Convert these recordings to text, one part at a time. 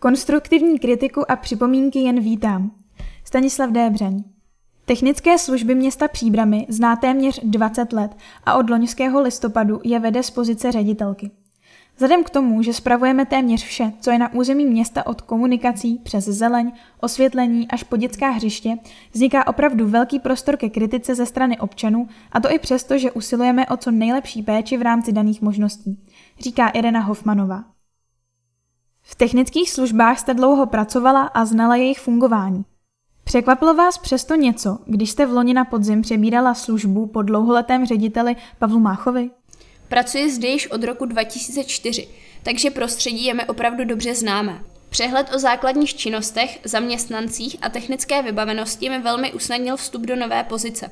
Konstruktivní kritiku a připomínky jen vítám. Stanislav Débřeň. Technické služby města Příbramy zná téměř 20 let a od loňského listopadu je vede z pozice ředitelky. Vzhledem k tomu, že spravujeme téměř vše, co je na území města od komunikací přes zeleň, osvětlení až po dětská hřiště, vzniká opravdu velký prostor ke kritice ze strany občanů, a to i přesto, že usilujeme o co nejlepší péči v rámci daných možností, říká Irena Hofmanová. V technických službách jste dlouho pracovala a znala jejich fungování. Překvapilo vás přesto něco, když jste v loni na podzim přebírala službu po dlouholetém řediteli Pavlu Máchovi? Pracuji zde již od roku 2004, takže prostředí je mi opravdu dobře známé. Přehled o základních činnostech, zaměstnancích a technické vybavenosti mi velmi usnadnil vstup do nové pozice.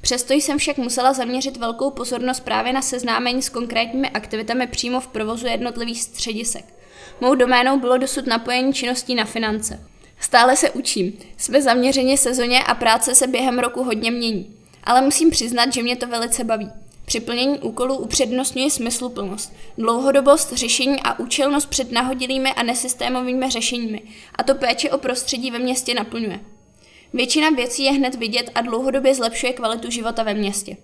Přesto jsem však musela zaměřit velkou pozornost právě na seznámení s konkrétními aktivitami přímo v provozu jednotlivých středisek. Mou doménou bylo dosud napojení činností na finance. Stále se učím, jsme zaměřeni sezóně a práce se během roku hodně mění. Ale musím přiznat, že mě to velice baví. Při plnění úkolů upřednostňuje smysluplnost, dlouhodobost řešení a účelnost před nahodilými a nesystémovými řešeními, a to péče o prostředí ve městě naplňuje. Většina věcí je hned vidět a dlouhodobě zlepšuje kvalitu života ve městě.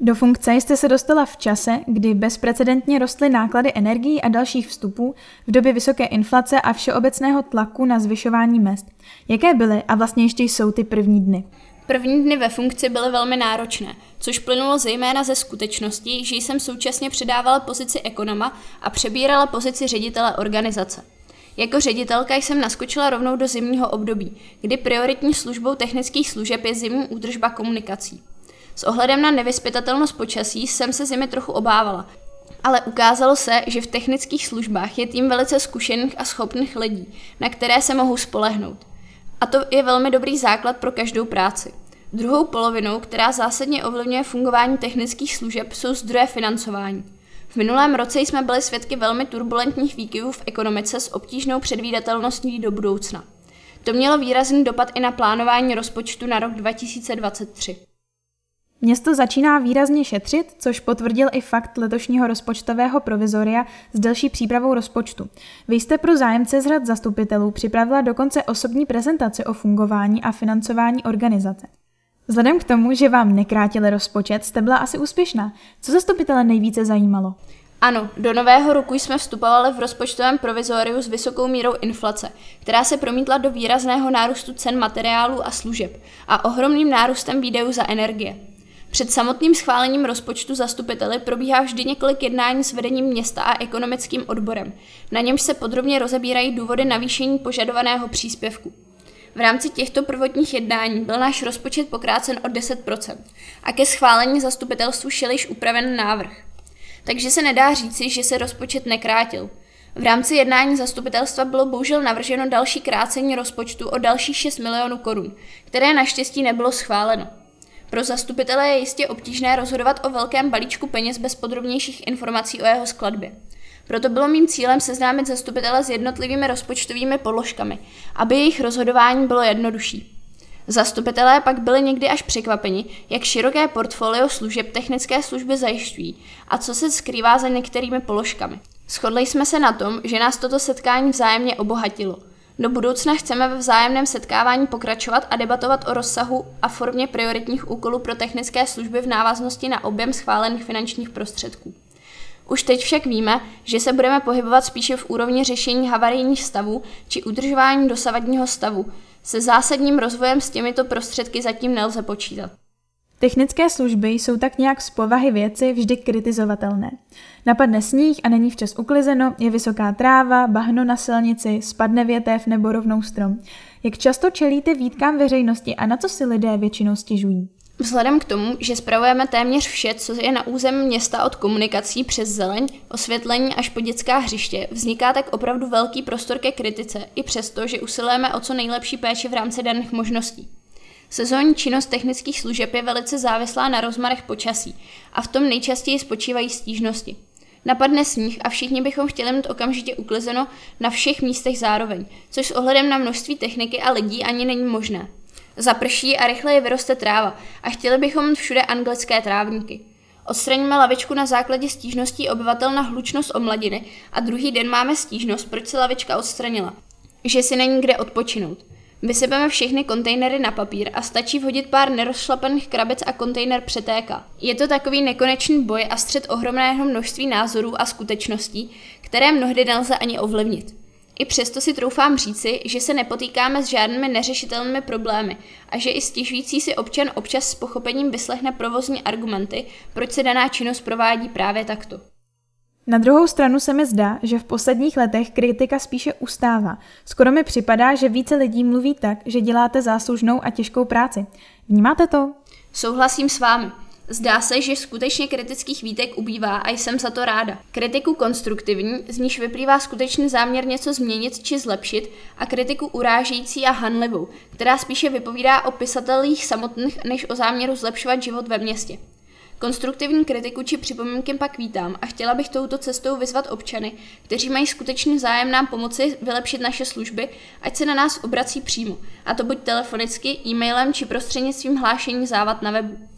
Do funkce jste se dostala v čase, kdy bezprecedentně rostly náklady energií a dalších vstupů v době vysoké inflace a všeobecného tlaku na zvyšování mest. Jaké byly a vlastně ještě jsou ty první dny? První dny ve funkci byly velmi náročné, což plynulo zejména ze skutečnosti, že jsem současně předávala pozici ekonoma a přebírala pozici ředitele organizace. Jako ředitelka jsem naskočila rovnou do zimního období, kdy prioritní službou technických služeb je zimní údržba komunikací. S ohledem na nevyspytatelnost počasí jsem se zimy trochu obávala, ale ukázalo se, že v technických službách je tým velice zkušených a schopných lidí, na které se mohou spolehnout. A to je velmi dobrý základ pro každou práci. Druhou polovinou, která zásadně ovlivňuje fungování technických služeb, jsou zdroje financování. V minulém roce jsme byli svědky velmi turbulentních výkyvů v ekonomice s obtížnou předvídatelností do budoucna. To mělo výrazný dopad i na plánování rozpočtu na rok 2023. Město začíná výrazně šetřit, což potvrdil i fakt letošního rozpočtového provizoria s delší přípravou rozpočtu. Vy jste pro zájemce z řad zastupitelů připravila dokonce osobní prezentaci o fungování a financování organizace. Vzhledem k tomu, že vám nekrátili rozpočet, jste byla asi úspěšná. Co zastupitele nejvíce zajímalo? Ano, do nového roku jsme vstupovali v rozpočtovém provizoriu s vysokou mírou inflace, která se promítla do výrazného nárůstu cen materiálů a služeb a ohromným nárůstem výdajů za energie. Před samotným schválením rozpočtu zastupiteli probíhá vždy několik jednání s vedením města a ekonomickým odborem. Na němž se podrobně rozebírají důvody navýšení požadovaného příspěvku. V rámci těchto prvotních jednání byl náš rozpočet pokrácen o 10% a ke schválení zastupitelstvu šel již upraven návrh. Takže se nedá říci, že se rozpočet nekrátil. V rámci jednání zastupitelstva bylo bohužel navrženo další krácení rozpočtu o dalších 6 milionů korun, které naštěstí nebylo schváleno. Pro zastupitele je jistě obtížné rozhodovat o velkém balíčku peněz bez podrobnějších informací o jeho skladbě. Proto bylo mým cílem seznámit zastupitele s jednotlivými rozpočtovými položkami, aby jejich rozhodování bylo jednodušší. Zastupitelé pak byli někdy až překvapeni, jak široké portfolio služeb technické služby zajišťují a co se skrývá za některými položkami. Shodli jsme se na tom, že nás toto setkání vzájemně obohatilo – do budoucna chceme ve vzájemném setkávání pokračovat a debatovat o rozsahu a formě prioritních úkolů pro technické služby v návaznosti na objem schválených finančních prostředků. Už teď však víme, že se budeme pohybovat spíše v úrovni řešení havarijních stavů či udržování dosavadního stavu. Se zásadním rozvojem s těmito prostředky zatím nelze počítat. Technické služby jsou tak nějak z povahy věci vždy kritizovatelné. Napadne sníh a není včas uklizeno, je vysoká tráva, bahno na silnici, spadne větev nebo rovnou strom. Jak často čelíte výtkám veřejnosti a na co si lidé většinou stěžují? Vzhledem k tomu, že spravujeme téměř vše, co je na území města od komunikací přes zeleň, osvětlení až po dětská hřiště, vzniká tak opravdu velký prostor ke kritice, i přesto, že usilujeme o co nejlepší péči v rámci daných možností. Sezónní činnost technických služeb je velice závislá na rozmarech počasí a v tom nejčastěji spočívají stížnosti. Napadne sníh a všichni bychom chtěli mít okamžitě uklizeno na všech místech zároveň, což s ohledem na množství techniky a lidí ani není možné. Zaprší a rychleji vyroste tráva a chtěli bychom mít všude anglické trávníky. Odstraníme lavičku na základě stížností obyvatel na hlučnost omladiny a druhý den máme stížnost, proč se lavička odstranila. že si není kde odpočinout. Vysypeme všechny kontejnery na papír a stačí vhodit pár nerozšlapaných krabic a kontejner přetéká. Je to takový nekonečný boj a střed ohromného množství názorů a skutečností, které mnohdy nelze ani ovlivnit. I přesto si troufám říci, že se nepotýkáme s žádnými neřešitelnými problémy a že i stěžující si občan občas s pochopením vyslechne provozní argumenty, proč se daná činnost provádí právě takto. Na druhou stranu se mi zdá, že v posledních letech kritika spíše ustává. Skoro mi připadá, že více lidí mluví tak, že děláte záslužnou a těžkou práci. Vnímáte to? Souhlasím s vámi. Zdá se, že skutečně kritických výtek ubývá a jsem za to ráda. Kritiku konstruktivní, z níž vyplývá skutečný záměr něco změnit či zlepšit, a kritiku urážející a hanlivou, která spíše vypovídá o pisatelích samotných než o záměru zlepšovat život ve městě. Konstruktivní kritiku či připomínky pak vítám a chtěla bych touto cestou vyzvat občany, kteří mají skutečný zájem nám pomoci vylepšit naše služby, ať se na nás obrací přímo, a to buď telefonicky, e-mailem či prostřednictvím hlášení závad na webu.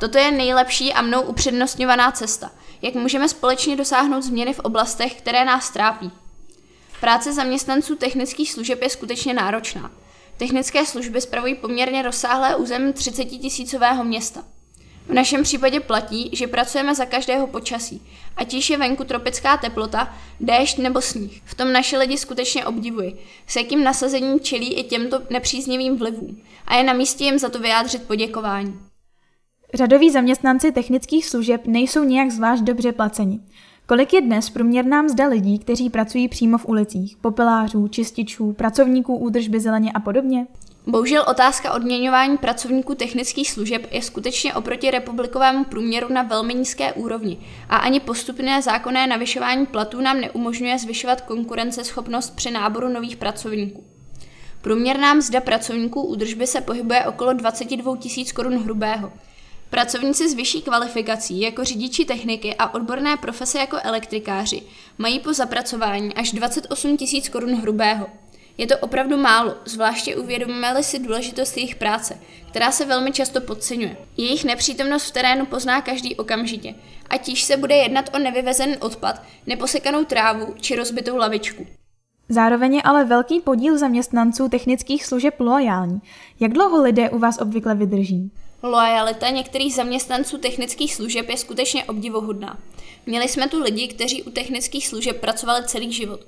Toto je nejlepší a mnou upřednostňovaná cesta, jak můžeme společně dosáhnout změny v oblastech, které nás trápí. Práce zaměstnanců technických služeb je skutečně náročná. Technické služby spravují poměrně rozsáhlé území 30 tisícového města. V našem případě platí, že pracujeme za každého počasí, ať již je venku tropická teplota, déšť nebo sníh. V tom naše lidi skutečně obdivuji, s jakým nasazením čelí i těmto nepříznivým vlivům a je na místě jim za to vyjádřit poděkování. Řadoví zaměstnanci technických služeb nejsou nijak zvlášť dobře placeni. Kolik je dnes průměrná mzda lidí, kteří pracují přímo v ulicích, popelářů, čističů, pracovníků údržby zeleně a podobně? Bohužel otázka odměňování pracovníků technických služeb je skutečně oproti republikovému průměru na velmi nízké úrovni a ani postupné zákonné navyšování platů nám neumožňuje zvyšovat konkurenceschopnost při náboru nových pracovníků. Průměrná mzda pracovníků údržby se pohybuje okolo 22 000 korun hrubého. Pracovníci s vyšší kvalifikací jako řidiči techniky a odborné profese jako elektrikáři mají po zapracování až 28 000 korun hrubého. Je to opravdu málo, zvláště uvědomíme-li si důležitost jejich práce, která se velmi často podceňuje. Jejich nepřítomnost v terénu pozná každý okamžitě, ať již se bude jednat o nevyvezený odpad, neposekanou trávu či rozbitou lavičku. Zároveň je ale velký podíl zaměstnanců technických služeb loajální. Jak dlouho lidé u vás obvykle vydrží? Loajalita některých zaměstnanců technických služeb je skutečně obdivohodná. Měli jsme tu lidi, kteří u technických služeb pracovali celý život.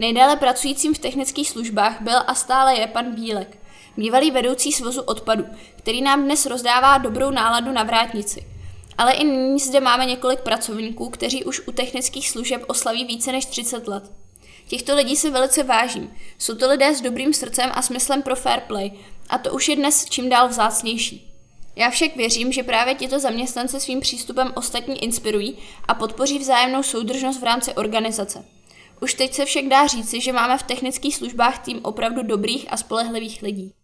Nejdéle pracujícím v technických službách byl a stále je pan Bílek, bývalý vedoucí svozu odpadu, který nám dnes rozdává dobrou náladu na vrátnici. Ale i nyní zde máme několik pracovníků, kteří už u technických služeb oslaví více než 30 let. Těchto lidí si velice vážím. Jsou to lidé s dobrým srdcem a smyslem pro fair play a to už je dnes čím dál vzácnější. Já však věřím, že právě tito zaměstnance svým přístupem ostatní inspirují a podpoří vzájemnou soudržnost v rámci organizace. Už teď se však dá říci, že máme v technických službách tým opravdu dobrých a spolehlivých lidí.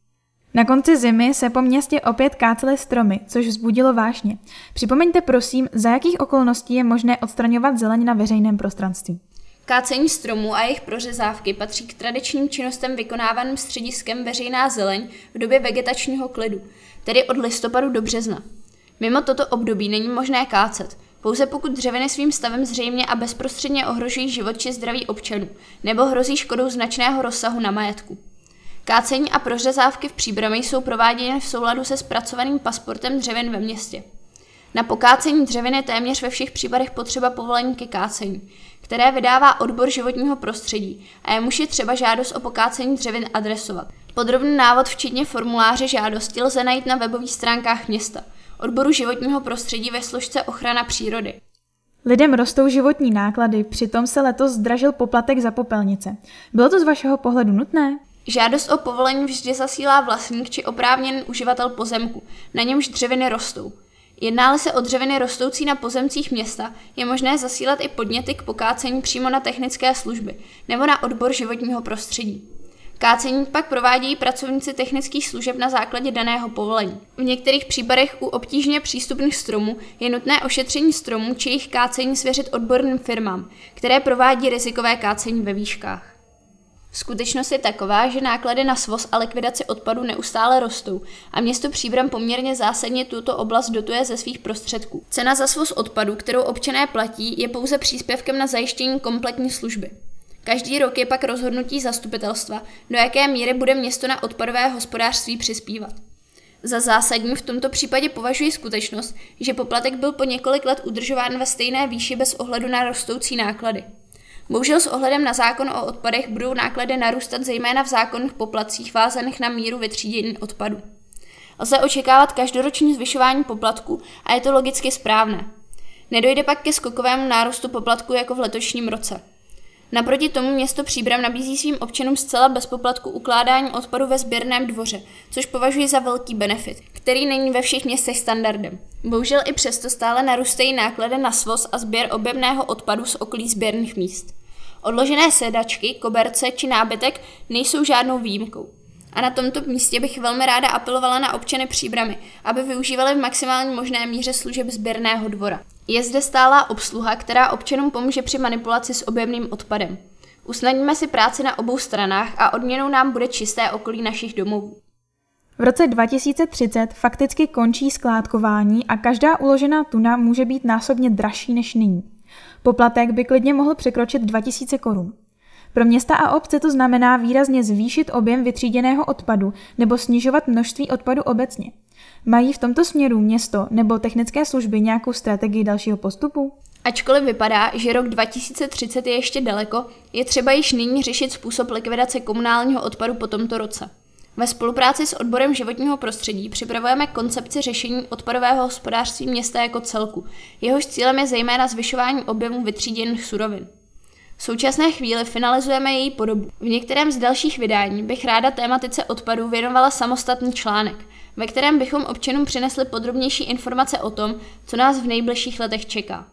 Na konci zimy se po městě opět kácely stromy, což vzbudilo vášně. Připomeňte prosím, za jakých okolností je možné odstraňovat zeleň na veřejném prostranství. Kácení stromů a jejich prořezávky patří k tradičním činnostem vykonávaným střediskem veřejná zeleň v době vegetačního klidu, tedy od listopadu do března. Mimo toto období není možné kácet, pouze pokud dřeviny svým stavem zřejmě a bezprostředně ohrožují život či zdraví občanů, nebo hrozí škodou značného rozsahu na majetku. Kácení a prořezávky v příbrami jsou prováděny v souladu se zpracovaným pasportem dřevin ve městě. Na pokácení dřevin je téměř ve všech případech potřeba povolení ke kácení, které vydává odbor životního prostředí a je muži třeba žádost o pokácení dřevin adresovat. Podrobný návod včetně formuláře žádosti lze najít na webových stránkách města, odboru životního prostředí ve složce ochrana přírody. Lidem rostou životní náklady, přitom se letos zdražil poplatek za popelnice. Bylo to z vašeho pohledu nutné? Žádost o povolení vždy zasílá vlastník či oprávněný uživatel pozemku, na němž dřeviny rostou. Jednáli se o dřeviny rostoucí na pozemcích města, je možné zasílat i podněty k pokácení přímo na technické služby nebo na odbor životního prostředí. Kácení pak provádějí pracovníci technických služeb na základě daného povolení. V některých případech u obtížně přístupných stromů je nutné ošetření stromů či jejich kácení svěřit odborným firmám, které provádí rizikové kácení ve výškách. Skutečnost je taková, že náklady na svoz a likvidaci odpadu neustále rostou a město Příbram poměrně zásadně tuto oblast dotuje ze svých prostředků. Cena za svoz odpadu, kterou občané platí, je pouze příspěvkem na zajištění kompletní služby. Každý rok je pak rozhodnutí zastupitelstva, do jaké míry bude město na odpadové hospodářství přispívat. Za zásadní v tomto případě považuji skutečnost, že poplatek byl po několik let udržován ve stejné výši bez ohledu na rostoucí náklady. Bohužel s ohledem na zákon o odpadech budou náklady narůstat zejména v zákonných poplacích vázaných na míru vytřídění odpadu. Lze očekávat každoroční zvyšování poplatku a je to logicky správné. Nedojde pak ke skokovému nárůstu poplatku jako v letošním roce. Naproti tomu město Příbram nabízí svým občanům zcela bez poplatku ukládání odpadu ve sběrném dvoře, což považuji za velký benefit, který není ve všech městech standardem. Bohužel i přesto stále narůstají náklady na svoz a sběr objemného odpadu z okolí sběrných míst. Odložené sedačky, koberce či nábytek nejsou žádnou výjimkou. A na tomto místě bych velmi ráda apelovala na občany Příbramy, aby využívali v maximální možné míře služeb sběrného dvora. Je zde stálá obsluha, která občanům pomůže při manipulaci s objemným odpadem. Usnadníme si práci na obou stranách a odměnou nám bude čisté okolí našich domovů. V roce 2030 fakticky končí skládkování a každá uložená tuna může být násobně dražší než nyní. Poplatek by klidně mohl překročit 2000 korun. Pro města a obce to znamená výrazně zvýšit objem vytříděného odpadu nebo snižovat množství odpadu obecně. Mají v tomto směru město nebo technické služby nějakou strategii dalšího postupu? Ačkoliv vypadá, že rok 2030 je ještě daleko, je třeba již nyní řešit způsob likvidace komunálního odpadu po tomto roce. Ve spolupráci s odborem životního prostředí připravujeme koncepci řešení odpadového hospodářství města jako celku. Jehož cílem je zejména zvyšování objemu vytříděných surovin. V současné chvíli finalizujeme její podobu. V některém z dalších vydání bych ráda tématice odpadů věnovala samostatný článek, ve kterém bychom občanům přinesli podrobnější informace o tom, co nás v nejbližších letech čeká.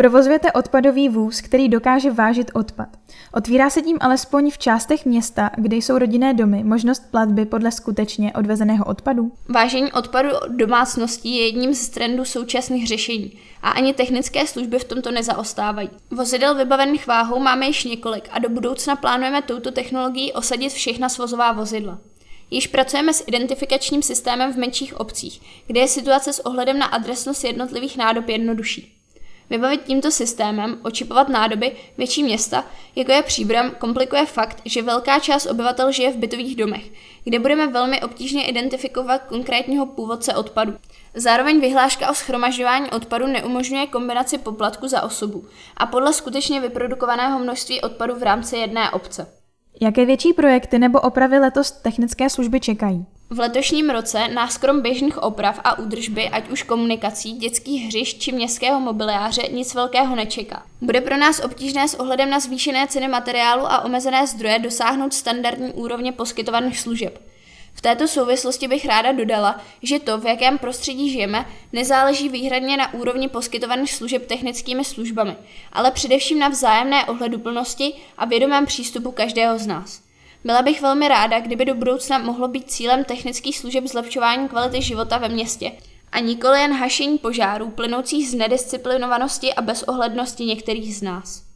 Provozujete odpadový vůz, který dokáže vážit odpad. Otvírá se tím alespoň v částech města, kde jsou rodinné domy, možnost platby podle skutečně odvezeného odpadu? Vážení odpadu domácností je jedním z trendů současných řešení a ani technické služby v tomto nezaostávají. Vozidel vybavených váhou máme již několik a do budoucna plánujeme touto technologií osadit všechna svozová vozidla. Již pracujeme s identifikačním systémem v menších obcích, kde je situace s ohledem na adresnost jednotlivých nádob jednodušší. Vybavit tímto systémem, očipovat nádoby větší města, jako je Příbram, komplikuje fakt, že velká část obyvatel žije v bytových domech, kde budeme velmi obtížně identifikovat konkrétního původce odpadu. Zároveň vyhláška o schromažďování odpadu neumožňuje kombinaci poplatku za osobu a podle skutečně vyprodukovaného množství odpadu v rámci jedné obce. Jaké větší projekty nebo opravy letos technické služby čekají? V letošním roce nás krom běžných oprav a údržby, ať už komunikací, dětských hřišť či městského mobiliáře, nic velkého nečeká. Bude pro nás obtížné s ohledem na zvýšené ceny materiálu a omezené zdroje dosáhnout standardní úrovně poskytovaných služeb. V této souvislosti bych ráda dodala, že to, v jakém prostředí žijeme, nezáleží výhradně na úrovni poskytovaných služeb technickými službami, ale především na vzájemné ohleduplnosti a vědomém přístupu každého z nás. Byla bych velmi ráda, kdyby do budoucna mohlo být cílem technických služeb zlepšování kvality života ve městě a nikoli jen hašení požárů plynoucích z nedisciplinovanosti a bezohlednosti některých z nás.